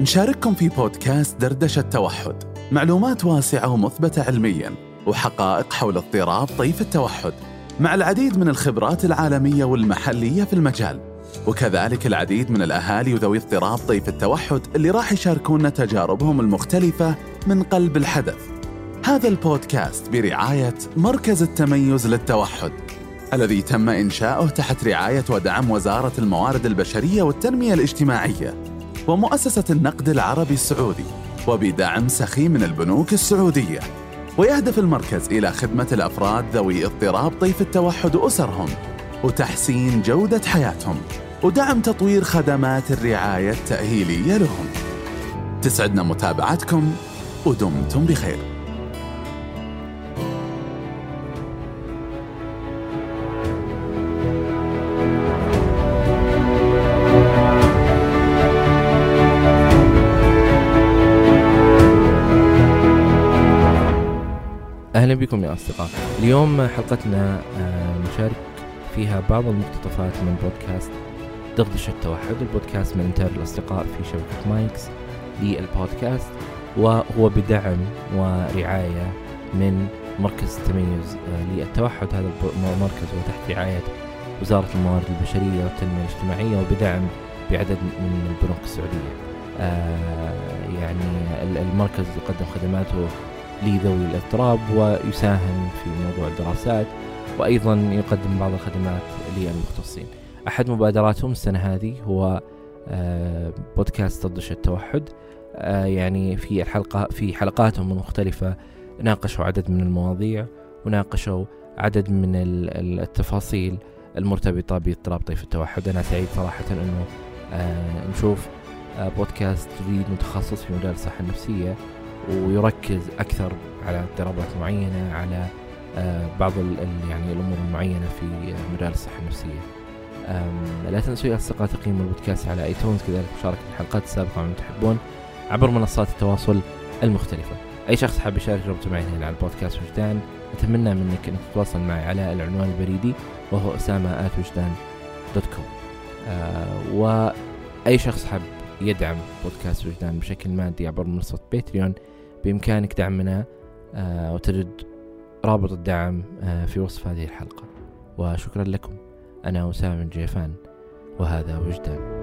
نشارككم في بودكاست دردشة التوحد. معلومات واسعة ومثبتة علميا وحقائق حول اضطراب طيف التوحد. مع العديد من الخبرات العالمية والمحلية في المجال وكذلك العديد من الأهالي وذوي اضطراب طيف التوحد اللي راح يشاركونا تجاربهم المختلفة من قلب الحدث. هذا البودكاست برعاية مركز التميز للتوحد الذي تم إنشاؤه تحت رعاية ودعم وزارة الموارد البشرية والتنمية الاجتماعية. ومؤسسة النقد العربي السعودي وبدعم سخي من البنوك السعودية ويهدف المركز إلى خدمة الأفراد ذوي اضطراب طيف التوحد وأسرهم وتحسين جودة حياتهم ودعم تطوير خدمات الرعاية التأهيلية لهم. تسعدنا متابعتكم ودمتم بخير. بكم يا أصدقاء. اليوم حلقتنا آه، نشارك فيها بعض المقتطفات من بودكاست دغدش التوحد. البودكاست من إنتاج الأصدقاء في شبكة مايكس للبودكاست وهو بدعم ورعاية من مركز التميز آه، للتوحد. هذا المركز هو تحت رعاية وزارة الموارد البشرية والتنمية الاجتماعية وبدعم بعدد من البنوك السعودية. آه، يعني المركز يقدم خدماته لذوي الاضطراب ويساهم في موضوع الدراسات وأيضا يقدم بعض الخدمات للمختصين. أحد مبادراتهم السنة هذه هو آه، بودكاست تضش التوحد. آه، يعني في الحلقة في حلقاتهم المختلفة ناقشوا عدد من المواضيع وناقشوا عدد من التفاصيل المرتبطة باضطراب طيف التوحد. أنا سعيد صراحة أنه آه، نشوف بودكاست جديد متخصص في مجال الصحة النفسية. ويركز أكثر على اضطرابات معينة على آه، بعض يعني الأمور المعينة في مجال الصحة النفسية. لا تنسوا يا أصدقاء تقييم البودكاست على ايتونز كذلك مشاركة الحلقات السابقة من تحبون عبر منصات التواصل المختلفة. أي شخص حاب يشارك ربط معي هنا على البودكاست وجدان أتمنى منك أنك تتواصل معي على العنوان البريدي وهو أسامة at وجدان dot com. آه وأي شخص حاب يدعم بودكاست وجدان بشكل مادي عبر منصة Patreon بإمكانك دعمنا آه، وتجد رابط الدعم آه، في وصف هذه الحلقة. وشكرا لكم. أنا أسامة جيفان وهذا وجدان.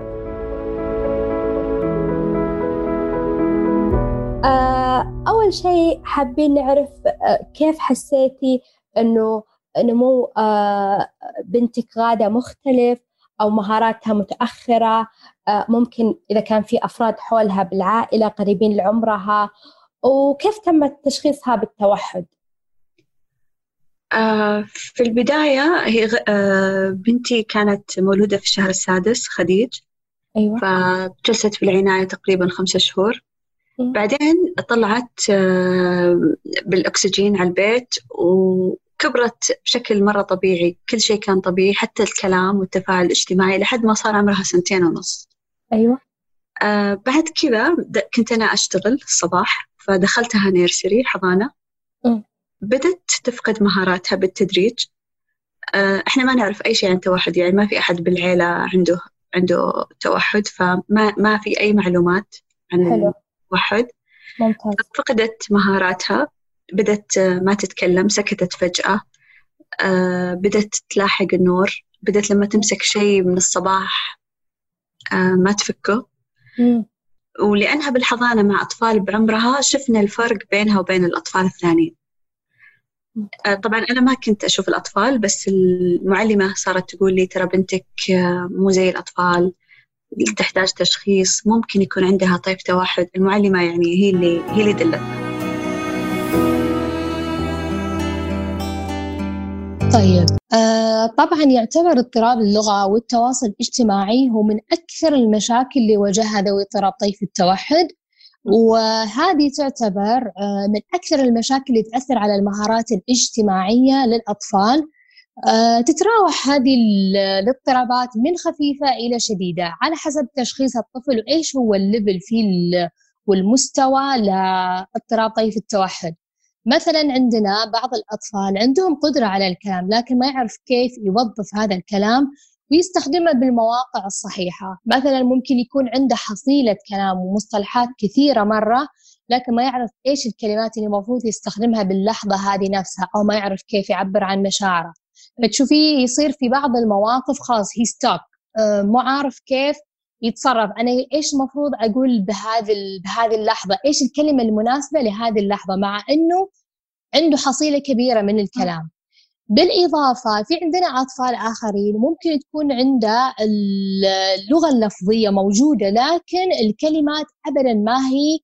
آه، أول شيء حابين نعرف كيف حسيتي أنه نمو بنتك غادة مختلف أو مهاراتها متأخرة؟ ممكن إذا كان في أفراد حولها بالعائلة قريبين لعمرها وكيف تم تشخيصها بالتوحد؟ آه في البداية هي آه بنتي كانت مولودة في الشهر السادس خديج. أيوة. فجلست في العناية تقريبا خمسة شهور. م. بعدين طلعت آه بالأكسجين على البيت وكبرت بشكل مرة طبيعي. كل شيء كان طبيعي حتى الكلام والتفاعل الاجتماعي لحد ما صار عمرها سنتين ونص. أيوة. آه بعد كذا كنت أنا أشتغل الصباح فدخلتها نيرسري حضانة. بدت تفقد مهاراتها بالتدريج. آه، إحنا ما نعرف أي شيء عن التوحد يعني ما في أحد بالعيلة عنده عنده توحد فما ما في أي معلومات عن حلو. التوحد. ممتاز. فقدت مهاراتها بدت ما تتكلم سكتت فجأة. آه، بدت تلاحق النور. بدت لما تمسك شيء من الصباح آه، ما تفكه. ولأنها بالحضانة مع أطفال بعمرها شفنا الفرق بينها وبين الأطفال الثانيين. آه، طبعا أنا ما كنت أشوف الأطفال بس المعلمة صارت تقول لي ترى بنتك آه، مو زي الأطفال تحتاج تشخيص ممكن يكون عندها طيف توحد. المعلمة يعني هي اللي هي اللي دلتنا. طيب. آه طبعا يعتبر اضطراب اللغة والتواصل الاجتماعي هو من أكثر المشاكل اللي واجهها ذوي اضطراب طيف التوحد. وهذه تعتبر آه من أكثر المشاكل اللي تأثر على المهارات الاجتماعية للأطفال. آه تتراوح هذه الاضطرابات من خفيفة إلى شديدة. على حسب تشخيص الطفل وإيش هو الليفل فيه والمستوى لإضطراب طيف التوحد. مثلا عندنا بعض الأطفال عندهم قدرة على الكلام لكن ما يعرف كيف يوظف هذا الكلام ويستخدمها بالمواقع الصحيحة. مثلا ممكن يكون عنده حصيلة كلام ومصطلحات كثيرة مرة لكن ما يعرف إيش الكلمات اللي المفروض يستخدمها باللحظة هذه نفسها أو ما يعرف كيف يعبر عن مشاعره. فتشوفيه يصير في بعض المواقف خلاص هي ستوك مو عارف كيف يتصرف. أنا إيش المفروض أقول بهذه بهذه اللحظة؟ إيش الكلمة المناسبة لهذه اللحظة؟ مع إنه عنده حصيلة كبيرة من الكلام. بالإضافة في عندنا أطفال آخرين ممكن تكون عنده اللغة اللفظية موجودة لكن الكلمات أبدا ما هي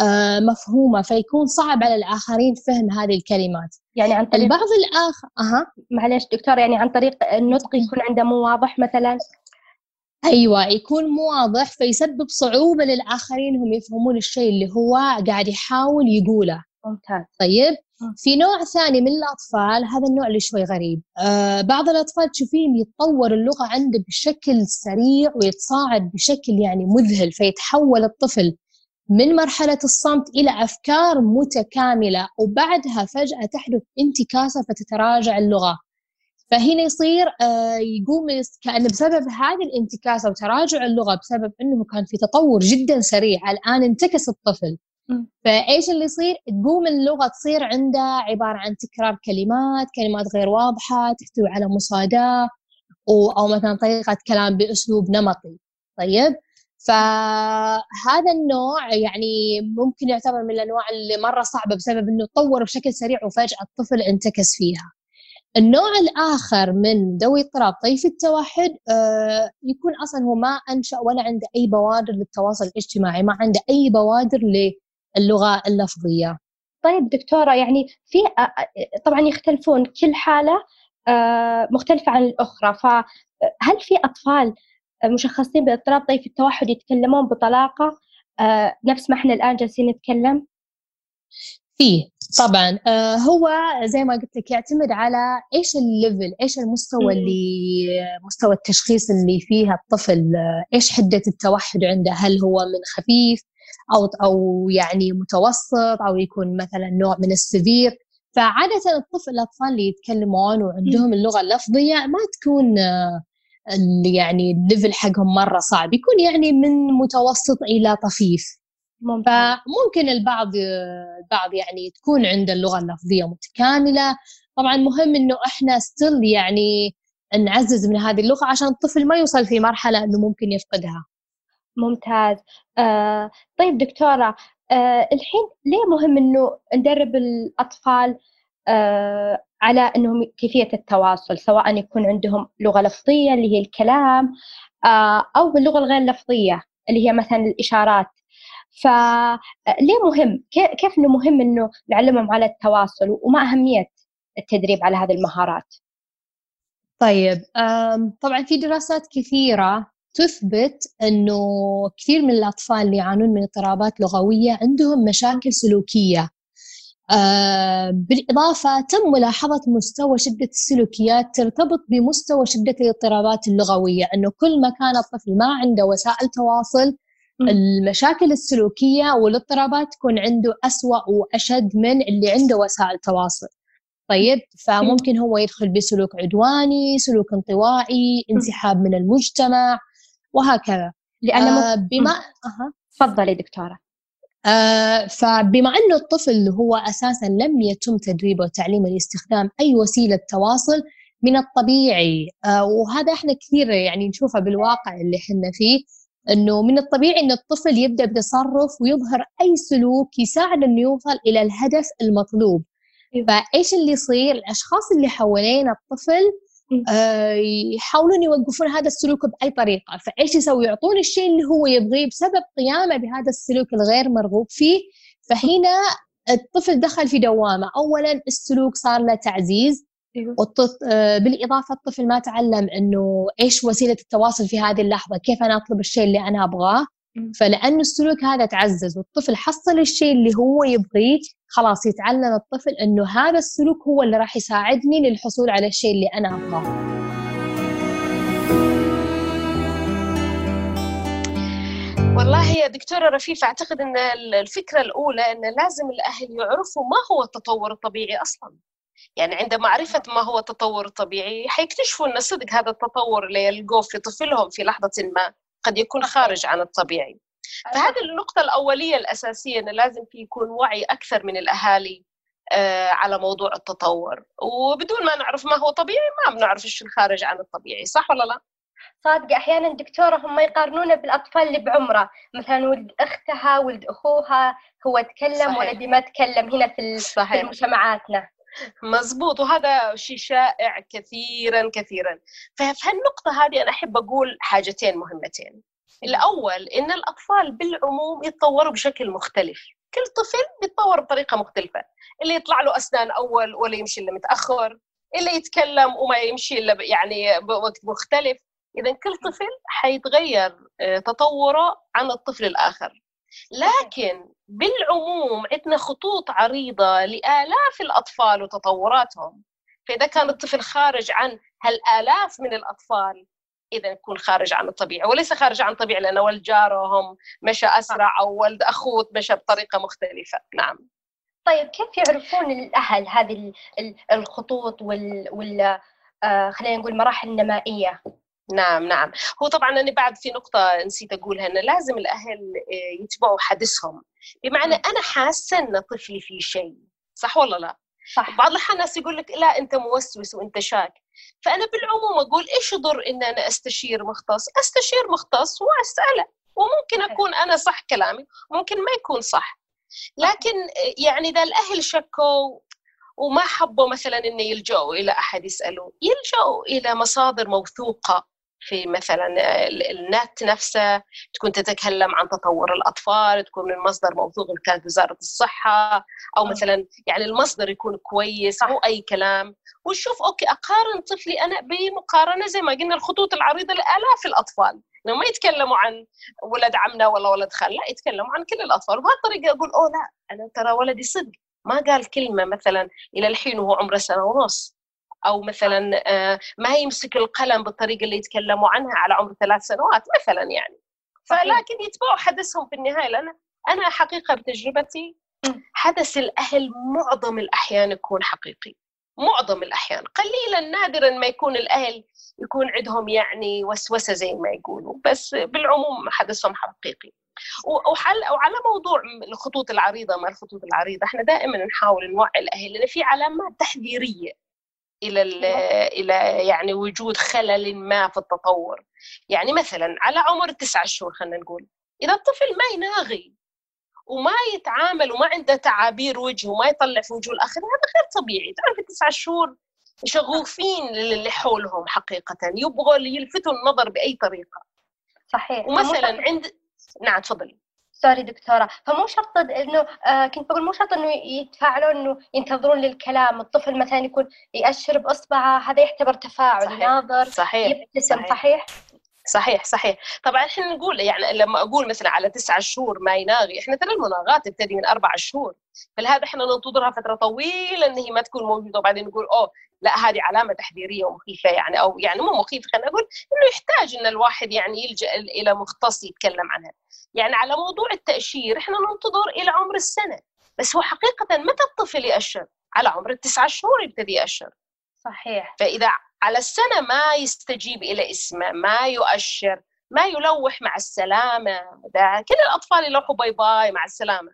آه، مفهومة فيكون صعب على الآخرين فهم هذه الكلمات. يعني عن طريق البعض الآخر أها؟ معلش دكتور يعني عن طريق النطق يكون عنده مو واضح مثلا؟ أيوه يكون مو واضح فيسبب صعوبة للآخرين هم يفهمون الشيء اللي هو قاعد يحاول يقوله. ممتاز. طيب في نوع ثاني من الأطفال هذا النوع اللي شوي غريب آه بعض الأطفال تشوفين يتطور اللغة عنده بشكل سريع ويتصاعد بشكل يعني مذهل فيتحول الطفل من مرحلة الصمت إلى أفكار متكاملة وبعدها فجأة تحدث انتكاسة فتتراجع اللغة. فهنا يصير آه يقوم كأن بسبب هذه الانتكاسة وتراجع اللغة بسبب أنه كان في تطور جدا سريع الآن انتكس الطفل فإيش اللي يصير؟ تقوم اللغة تصير عنده عبارة عن تكرار كلمات، كلمات غير واضحة، تحتوي على مصاداة أو مثلا طريقة كلام بأسلوب نمطي. طيب؟ فهذا النوع يعني ممكن يعتبر من الأنواع اللي مرة صعبة بسبب إنه تطور بشكل سريع وفجأة الطفل انتكس فيها. النوع الآخر من ذوي اضطراب طيف التوحد آه يكون أصلا هو ما أنشأ ولا عنده أي بوادر للتواصل الاجتماعي ما عنده أي بوادر اللغة اللفظية. طيب دكتورة يعني في طبعا يختلفون كل حالة مختلفة عن الأخرى. فهل في أطفال مشخصين باضطراب طيف التوحد يتكلمون بطلاقة؟ نفس ما إحنا الآن جالسين نتكلم؟ فيه. طبعا. هو زي ما قلت لك يعتمد على إيش ال level إيش المستوى اللي مستوى التشخيص اللي فيها الطفل إيش حدة التوحد عنده؟ هل هو من خفيف أو أو يعني متوسط أو يكون مثلا نوع من ال severe؟ فعادة الطفل الأطفال اللي يتكلمون وعندهم اللغة اللفظية ما تكون يعني ال level حقهم مرة صعب يكون يعني من متوسط إلى طفيف. فممكن البعض البعض يعني تكون عنده اللغة اللفظيه متكاملة. طبعا مهم إنه إحنا ستيل يعني نعزز من هذه اللغة عشان الطفل ما يوصل في مرحلة إنه ممكن يفقدها. ممتاز. آه طيب دكتورة آه الحين ليه مهم إنه ندرب الأطفال آه على إنهم كيفية التواصل سواء يكون عندهم لغة لفظية اللي هي الكلام آه أو باللغة الغير لفظية اللي هي مثلا الإشارات؟ فليه مهم؟ كيف إنه مهم إنه نعلمهم على التواصل وما أهمية التدريب على هذه المهارات؟ طيب طبعا في دراسات كثيرة تثبت إنه كثير من الأطفال اللي يعانون من اضطرابات لغوية عندهم مشاكل سلوكية. آه بالإضافة تم ملاحظة مستوى شدة السلوكيات ترتبط بمستوى شدة الاضطرابات اللغوية أنه كل ما كان الطفل ما عنده وسائل تواصل المشاكل السلوكية والاضطرابات تكون عنده أسوأ وأشد من اللي عنده وسائل تواصل. طيب فممكن هو يدخل بسلوك عدواني سلوك انطوائي انسحاب من المجتمع وهكذا. لأن آه بما أه. تفضلي دكتورة. آه فبما أنه الطفل هو أساسا لم يتم تدريبه وتعليمه لاستخدام أي وسيلة تواصل من الطبيعي آه وهذا إحنا كثير يعني نشوفه بالواقع اللي إحنا فيه. إنه من الطبيعي إن الطفل يبدأ بتصرف ويظهر أي سلوك يساعد إنه يوصل إلى الهدف المطلوب. إيه. فإيش اللي يصير؟ الأشخاص اللي حوالين الطفل آه، يحاولون يوقفون هذا السلوك بأي طريقة. فإيش يسوي؟ يعطون الشيء اللي هو يبغيه بسبب قيامه بهذا السلوك الغير مرغوب فيه. فهنا الطفل دخل في دوامة. اولا السلوك صار له تعزيز. أيوه. آه، بالإضافة الطفل ما تعلم أنه إيش وسيلة التواصل في هذه اللحظة كيف أنا أطلب الشيء اللي أنا أبغاه. فلأنه السلوك هذا تعزز والطفل حصل الشيء اللي هو يبغيه خلاص يتعلم الطفل إنه هذا السلوك هو اللي راح يساعدني للحصول على الشيء اللي أنا أبغاه. والله يا دكتورة رفيفة أعتقد أن الفكرة الأولى أن لازم الأهل يعرفوا ما هو التطور الطبيعي أصلا. يعني عند معرفة ما هو التطور الطبيعي حيكتشفوا أن صدق هذا التطور اللي يلقوه في طفلهم في لحظة ما قد يكون خارج عن الطبيعي فهذه النقطة الأولية الأساسية أنه لازم في يكون وعي أكثر من الأهالي آه، على موضوع التطور وبدون ما نعرف ما هو طبيعي ما بنعرف إيش الخارج عن الطبيعي صح ولا لا؟ صادقة أحيانا دكتورة هم يقارنونه بالأطفال اللي بعمره مثلا ولد أختها ولد أخوها هو تكلم صحيح. ولدي ما تكلم هنا في, صحيح. في مجتمعاتنا مزبوط وهذا شيء شائع كثيرا كثيرا. ففي هالنقطة هذه أنا أحب أقول حاجتين مهمتين. الأول إن الأطفال بالعموم يتطوروا بشكل مختلف. كل طفل بيتطور بطريقة مختلفة. اللي يطلع له أسنان أول ولا يمشي إلا متأخر اللي يتكلم وما يمشي إلا يعني بوقت مختلف. إذا كل طفل حيتغير آه، تطوره عن الطفل الآخر. لكن بالعموم عندنا خطوط عريضة لآلاف الأطفال وتطوراتهم. فإذا كان الطفل خارج عن هالآلاف من الأطفال إذا يكون خارج عن الطبيعة وليس خارج عن الطبيعة لأن ولد جارهم مشى أسرع أو ولد أخوه مشى بطريقة مختلفة. نعم. طيب كيف يعرفون الأهل هذه الخطوط وال, وال... آه خلينا نقول مراحل النمائية نعم نعم. هو طبعا أنا بعد في نقطة نسيت أقولها أنه لازم الأهل آه، يتبعوا حدثهم بمعنى أنا حاسة أن طفلي في شيء صح ولا لا؟ صح. بعض الأحيان الناس يقول لك لا أنت موسوس وأنت شاك. فأنا بالعموم أقول إيش يضر إن أنا أستشير مختص؟ أستشير مختص وأسأله. وممكن أكون أنا صح كلامي ممكن ما يكون صح. لكن آه، يعني إذا الأهل شكوا وما حبوا مثلا إنه يلجأوا إلى أحد يسالوا يلجأوا إلى مصادر موثوقة. في مثلا النت نفسه تكون تتكلم عن تطور الأطفال تكون من مصدر موثوق كانت وزارة الصحة أو مثلا يعني المصدر يكون كويس مو أي كلام. وشوف أوكي أقارن طفلي أنا بمقارنة زي ما قلنا الخطوط العريضة لآلاف الأطفال. إنه ما يتكلموا عن ولد عمنا ولا ولد خال لا يتكلموا عن كل الأطفال. وبهالطريقه أقول أوه لا أنا ترى ولدي صدق. ما قال كلمة مثلا إلى الحين وهو عمره سنة ونص. أو مثلا آه، ما يمسك القلم بالطريقة اللي يتكلموا عنها على عمر ثلاث سنوات مثلا يعني. فلكن يتبعوا حدثهم في النهاية. لأن أنا حقيقة بتجربتي حدث الأهل معظم الأحيان يكون حقيقي. معظم الأحيان. قليلا نادرا ما يكون الأهل يكون عندهم يعني وسوسة زي ما يقولوا. بس بالعموم حدثهم حقيقي. وحل وعلى موضوع الخطوط العريضة ما الخطوط العريضة إحنا دائما نحاول نوعي الأهل لأن في علامات تحذيرية. إلى إلى يعني وجود خلل ما في التطور. يعني مثلا على عمر تسعة شهور خلينا نقول إذا الطفل ما يناغي وما يتعامل وما عنده تعابير وجه وما يطلع في وجه الآخر هذا غير طبيعي. تعرف تسعة شهور شغوفين للي حولهم حقيقة يبغوا يلفتوا النظر بأي طريقة. صحيح. ومثلا عند نعم تفضلي. سوري دكتورة فمو شرط إنه آه كنت بقول مو شرط إنه يتفاعلون إنه ينتظرون للكلام الطفل مثلا يكون يأشر بإصبعه هذا يعتبر تفاعل صحيح. ناظر صحيح يبتسم صحيح, صحيح؟ صحيح صحيح. طبعا إحنا نقول يعني لما أقول مثلا على تسعة شهور ما يناغي إحنا ترى المناغات تبتدي من أربع شهور. فلهذا إحنا ننتظرها فترة طويلة إن هي ما تكون موجودة. وبعدين نقول أوه لا هذه علامة تحذيرية ومخيفة يعني أو يعني مو مخيفة خلينا نقول إنه يحتاج إن الواحد يعني يلجأ إلى مختص يتكلم عنها. يعني على موضوع التأشير إحنا ننتظر إلى عمر السنة. بس هو حقيقة متى الطفل يأشر؟ على عمر التسعة شهور يبتدي يأشر. صحيح. فإذا على السنة ما يستجيب إلى اسمه ما يؤشر ما يلوح مع السلامة. ده كل الأطفال يلوحوا bye bye مع السلامة.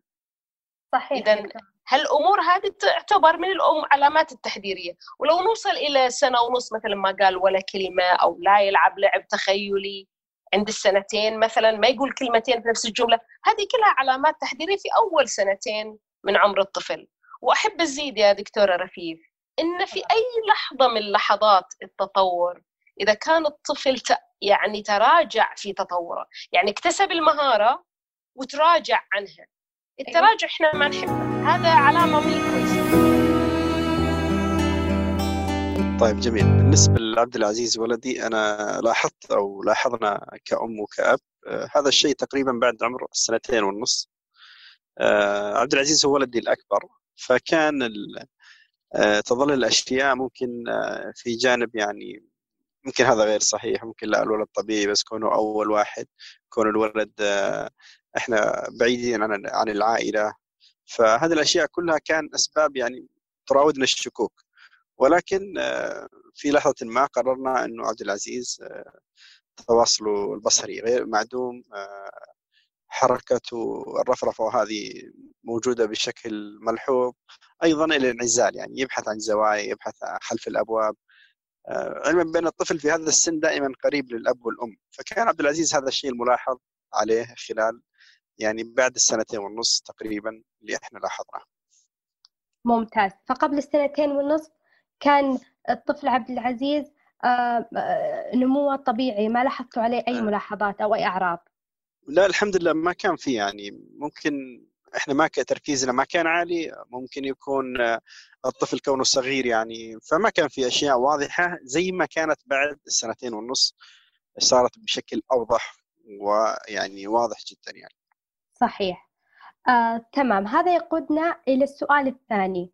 صحيح اذا هالأمور هذه تعتبر من الام علامات التحذيرية. ولو نوصل إلى سنة ونص مثلا ما قال ولا كلمة أو لا يلعب لعب تخيلي عند السنتين مثلا ما يقول كلمتين في نفس الجملة هذه كلها علامات تحذيرية في أول سنتين من عمر الطفل. وأحب أزيد يا دكتورة رفيف. إن في أي لحظة من لحظات التطور إذا كان الطفل يعني تراجع في تطوره يعني اكتسب المهارة وتراجع عنها. التراجع إحنا ما نحبه. هذا علامة مو كويسه طيب جميل. بالنسبة لعبد العزيز ولدي أنا لاحظت أو لاحظنا كأم وكأب آه هذا الشيء تقريبا بعد عمر سنتين ونص. آه عبد العزيز هو ولدي الأكبر فكان تظل الأشياء ممكن آه في جانب يعني ممكن هذا غير صحيح ممكن لا الولد طبيعي بس كونه أول واحد كون الولد آه إحنا بعيدين عن عن العائلة. فهذه الأشياء كلها كان أسباب يعني تراودنا الشكوك. ولكن في لحظة ما قررنا إنه عبد العزيز تواصله البصري غير معدوم حركته الرفرفة وهذه موجودة بشكل ملحوظ. أيضا الانعزال يعني يبحث عن زوايا يبحث خلف الأبواب. آه، علما بأن الطفل في هذا السن دائما قريب للأب والأم. فكان عبد العزيز هذا الشيء الملاحظ عليه خلال يعني بعد السنتين والنص تقريبا اللي إحنا لاحظناه. ممتاز. فقبل السنتين والنصف كان الطفل عبد العزيز آه، آه، نموه طبيعي ما لاحظتوا عليه أي ملاحظات أو أي أعراض؟ لا الحمد لله ما كان في يعني ممكن إحنا ما تركيزنا ما كان عالي ممكن يكون الطفل كونه صغير يعني فما كان في أشياء واضحة زي ما كانت بعد السنتين والنص صارت بشكل أوضح ويعني واضح جدا يعني. صحيح. آه، تمام. هذا يقودنا إلى السؤال الثاني.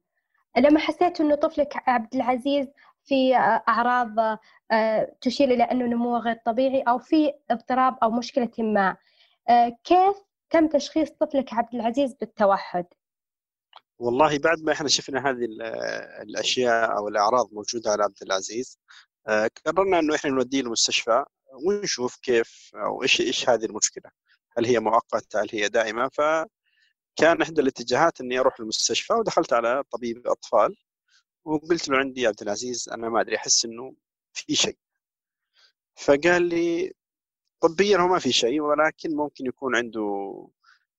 لما حسيت إنه طفلك عبد العزيز في أعراض آه، تشير إلى أنه نموه غير طبيعي أو في اضطراب أو مشكلة ما آه، كيف تم تشخيص طفلك عبد العزيز بالتوحد؟ والله بعد ما إحنا شفنا هذه الأشياء أو الأعراض موجودة على عبد العزيز آه، قررنا إنه إحنا نوديه المستشفى ونشوف كيف أو إيش إيش هذه المشكلة. هل هي مؤقتة؟ هل هي دائمة؟ فكان إحدى الاتجاهات إني أروح المستشفى ودخلت على طبيب أطفال وقلت له عندي عبد العزيز أنا ما أدري أحس إنه في شيء. فقال لي طبيا هو ما في شيء ولكن ممكن يكون عنده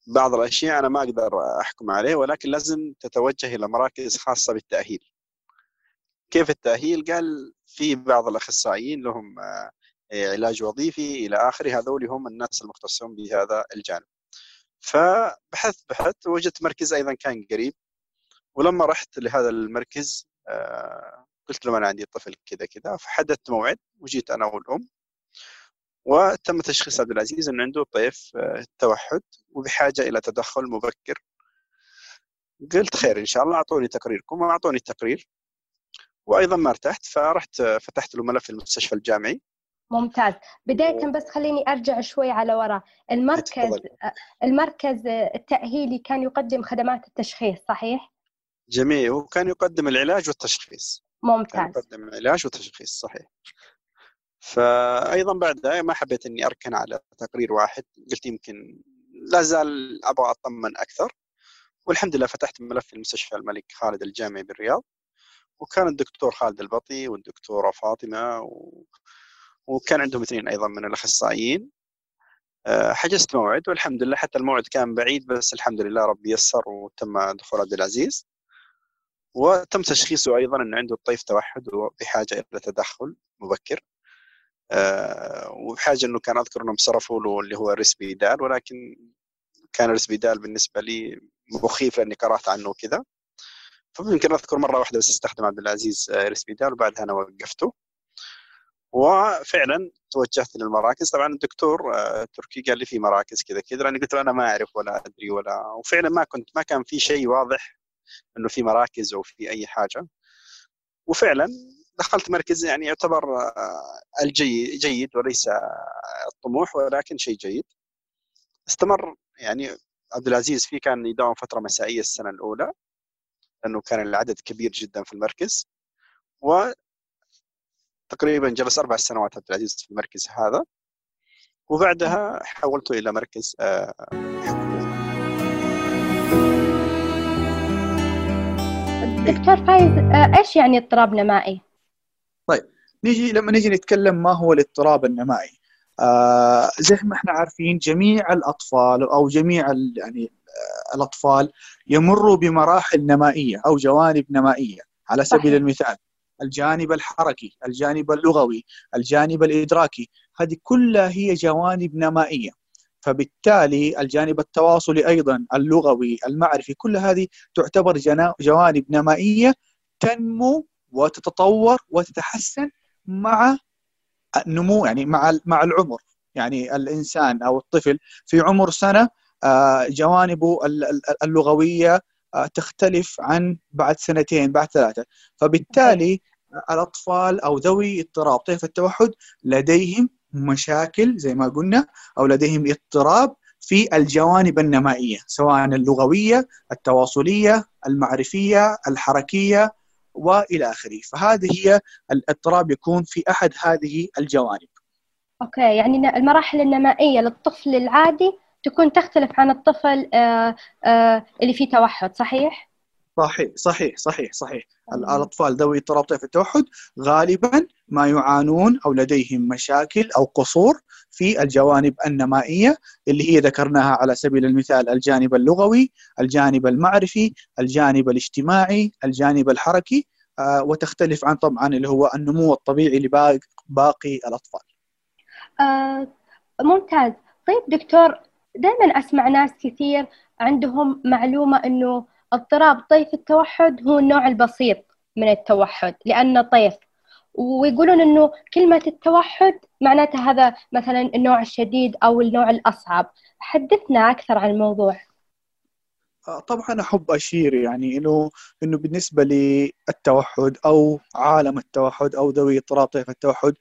بعض الأشياء أنا ما أقدر أحكم عليه ولكن لازم تتوجه إلى مراكز خاصة بالتأهيل. كيف التأهيل؟ قال في بعض الأخصائيين لهم آه، علاج وظيفي إلى آخره هذول هم الناس المختصون بهذا الجانب. فبحثت بحثت وجدت مركز أيضا كان قريب ولما رحت لهذا المركز آه، قلت لهم أنا عندي طفل كذا كذا فحددت موعد وجيت أنا والأم وتم تشخيص عبد العزيز أن عنده طيف آه، توحد وبحاجة إلى تدخل مبكر. قلت خير إن شاء الله أعطوني تقريركم وأعطوني التقرير. وأيضا ما ارتحت فرحت آه، فتحت له ملف المستشفى الجامعي. ممتاز. بداية بس خليني أرجع شوي على وراء. المركز آه، المركز التأهيلي كان يقدم خدمات التشخيص صحيح؟ جميل. وكان يقدم العلاج والتشخيص. ممتاز. كان يقدم العلاج والتشخيص صحيح. فايضا بعدها ما حبيت إني أركن على تقرير واحد. قلت يمكن لا زال أبغى أطمن أكثر. والحمد لله فتحت ملف المستشفى الملك خالد الجامعي بالرياض. وكان الدكتور خالد البطي والدكتورة فاطمة و... وكان عندهم اثنين أيضا من الأخصائيين. آه، حجزت موعد والحمد لله حتى الموعد كان بعيد بس الحمد لله ربي يسر وتم دخول عبد العزيز. وتم تشخيصه أيضا إنه عنده طيف توحد وبحاجة إلى تدخل مبكر. وبحاجة إنه كان أذكر إنهم صرفوا له اللي هو ريسبيدال ولكن كان ريسبيدال بالنسبة لي مخيف لأني قرأت عنه وكذا. فيمكن أذكر مرة واحدة بس استخدم عبد العزيز آه، ريسبيدال وبعدها أنا وقفته. وفعلا توجهت للمراكز. طبعا الدكتور التركي آه، قال لي في مراكز كذا كذا لأني قلت له أنا ما أعرف ولا أدري ولا وفعلا ما كنت ما كان في شيء واضح إنه في مراكز أو في أي حاجة. وفعلا دخلت مركز يعني يعتبر آه، الجيد جيد وليس الطموح ولكن شيء جيد. استمر يعني عبد العزيز فيه كان يداوم فترة مسائية السنة الأولى لأنه كان العدد كبير جدا في المركز. و تقريبا جلس أربع سنوات عبد العزيز في المركز هذا. وبعدها حولته إلى مركز آه، حكومي دكتور فايز آه، إيش يعني اضطراب نمائي؟ طيب نيجي لما نيجي نتكلم ما هو الاضطراب النمائي آه زي ما إحنا عارفين جميع الأطفال أو جميع يعني آه الأطفال يمروا بمراحل نمائية أو جوانب نمائية على سبيل صحيح. المثال الجانب الحركي الجانب اللغوي الجانب الإدراكي هذه كلها هي جوانب نمائية فبالتالي الجانب التواصلي أيضا اللغوي المعرفي كل هذه تعتبر جوانب نمائية تنمو وتتطور وتتحسن مع النمو يعني مع مع العمر. يعني الإنسان أو الطفل في عمر سنة آه، جوانبه اللغوية آه، تختلف عن بعد سنتين بعد ثلاثة. فبالتالي الأطفال أو ذوي اضطراب طيف التوحد لديهم مشاكل زي ما قلنا أو لديهم اضطراب في الجوانب النمائية سواء اللغوية التواصلية المعرفية الحركية وإلى آخره. فهذه هي الاضطراب يكون في أحد هذه الجوانب. أوكي يعني المراحل النمائية للطفل العادي تكون تختلف عن الطفل آه، آه، اللي فيه توحد صحيح؟ صحيح صحيح صحيح صحيح. الأطفال ذوي اضطراب طيف التوحد غالبا ما يعانون أو لديهم مشاكل أو قصور في الجوانب النمائية اللي هي ذكرناها على سبيل المثال الجانب اللغوي، الجانب المعرفي، الجانب الاجتماعي، الجانب الحركي آه وتختلف عن طبعا اللي هو النمو الطبيعي لباقي الأطفال. آه ممتاز، طيب دكتور دائما أسمع ناس كثير عندهم معلومة إنه اضطراب طيف التوحد هو النوع البسيط من التوحد لأنه طيف. ويقولون إنه كلمة التوحد معناتها هذا مثلا النوع الشديد أو النوع الأصعب. حدثنا أكثر عن الموضوع. آه، طبعا أحب أشير يعني إنه إنه بالنسبة للتوحد أو عالم التوحد أو ذوي اضطراب طيف التوحد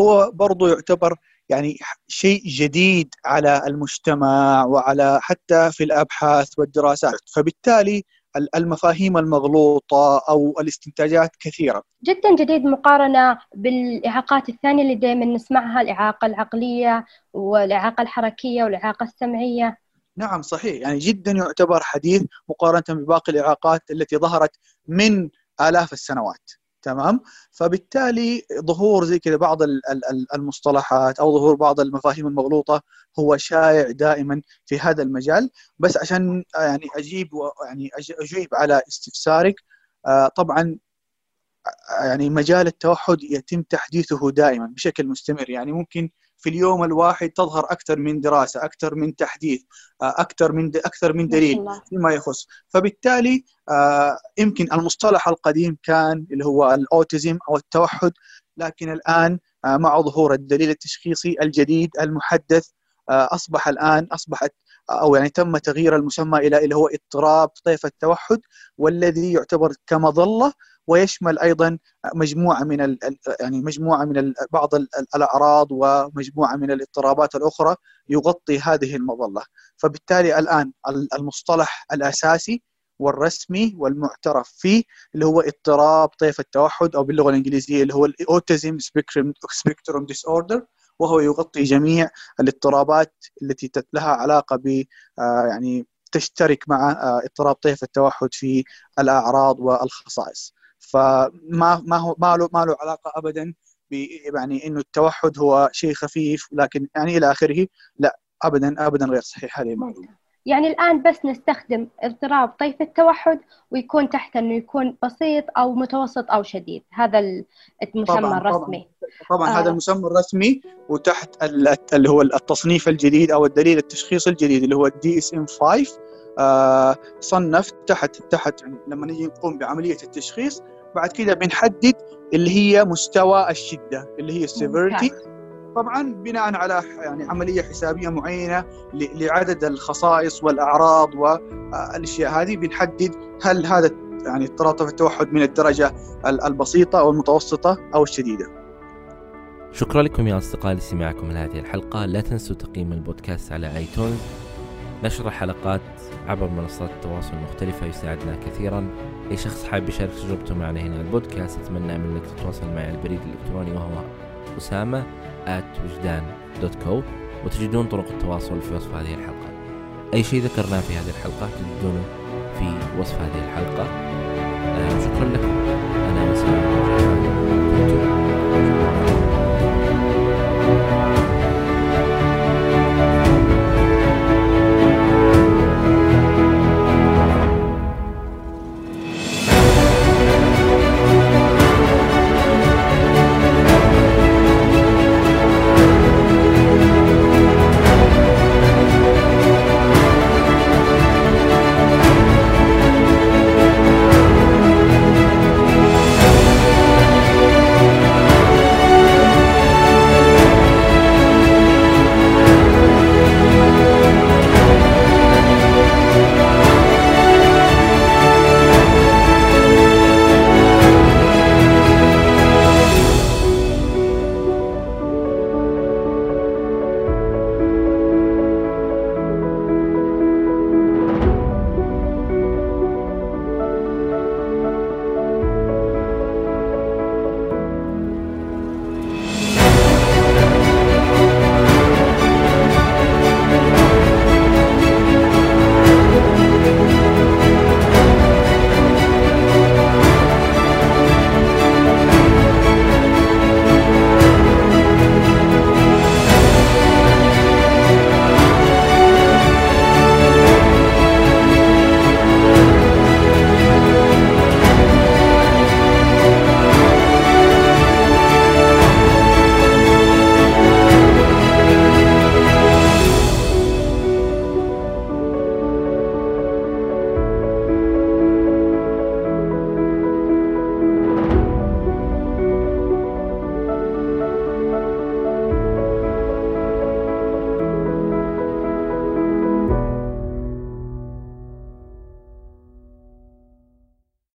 هو برضو يعتبر يعني شيء جديد على المجتمع وعلى حتى في الأبحاث والدراسات فبالتالي المفاهيم المغلوطة أو الاستنتاجات كثيرة. جدا جديد مقارنة بالإعاقات الثانية اللي دائما نسمعها الإعاقة العقلية والإعاقة الحركية والإعاقة السمعية. نعم صحيح يعني جدا يعتبر حديث مقارنة بباقي الإعاقات التي ظهرت من آلاف السنوات. تمام؟ فبالتالي ظهور زي كذا بعض المصطلحات أو ظهور بعض المفاهيم المغلوطة هو شائع دائما في هذا المجال. بس عشان يعني أجيب يعني أجيب على استفسارك آه، طبعا يعني مجال التوحد يتم تحديثه دائما بشكل مستمر. يعني ممكن في اليوم الواحد تظهر أكثر من دراسة أكثر من تحديث آه، أكثر من أكثر من دليل فيما يخص. فبالتالي آه، يمكن المصطلح القديم كان اللي هو الأوتيزم أو التوحد لكن الآن آه، مع ظهور الدليل التشخيصي الجديد المحدث أصبح الآن أصبحت أو يعني تم تغيير المسمى إلى اللي هو اضطراب طيف التوحد والذي يعتبر كمظله ويشمل أيضا مجموعة من يعني مجموعة من بعض الأعراض ومجموعة من الاضطرابات الأخرى يغطي هذه المظلة فبالتالي الآن المصطلح الأساسي والرسمي والمعترف فيه اللي هو اضطراب طيف التوحد أو باللغة الإنجليزية اللي هو ال autism spectrum disorder وهو يغطي جميع الاضطرابات التي لها علاقة ب آه، يعني تشترك مع آه، اضطراب طيف التوحد في الأعراض والخصائص. فما ما هو ما له ما له علاقة ابدا يعني إنه التوحد هو شيء خفيف لكن يعني إلى آخره لا ابدا ابدا غير صحيح هذه المعلومة. يعني الآن بس نستخدم اضطراب طيف التوحد ويكون تحت أنه يكون بسيط أو متوسط أو شديد. هذا المسمى طبعًا الرسمي. طبعا, طبعًا آه. هذا المسمى الرسمي وتحت اللي هو التصنيف الجديد أو الدليل التشخيصي الجديد اللي هو ال DSM 5 آه صنف تحت تحت يعني لما نجي نقوم بعملية التشخيص بعد كده بنحدد اللي هي مستوى الشدة اللي هي ال severity طبعا بناء على يعني عملية حسابية معينة لعدد الخصائص والأعراض والاشياء هذه بنحدد هل هذا يعني اضطراب التوحد من الدرجة البسيطة أو المتوسطة أو الشديدة. شكرا لكم يا اصدقائي لسماعكم لهذه الحلقة، لا تنسوا تقييم البودكاست على آيتونز. نشر الحلقات عبر منصات التواصل المختلفة يساعدنا كثيرا. أي شخص حابب يشارك تجربته معنا هنا البودكاست أتمنى منك تتواصل معي على البريد الإلكتروني وهو أسامة at وجدان دوت كو وتجدون طرق التواصل في وصف هذه الحلقة. أي شيء ذكرناه في هذه الحلقة تجدونه في وصف هذه الحلقة. آه شكرا لكم. أنا مسلم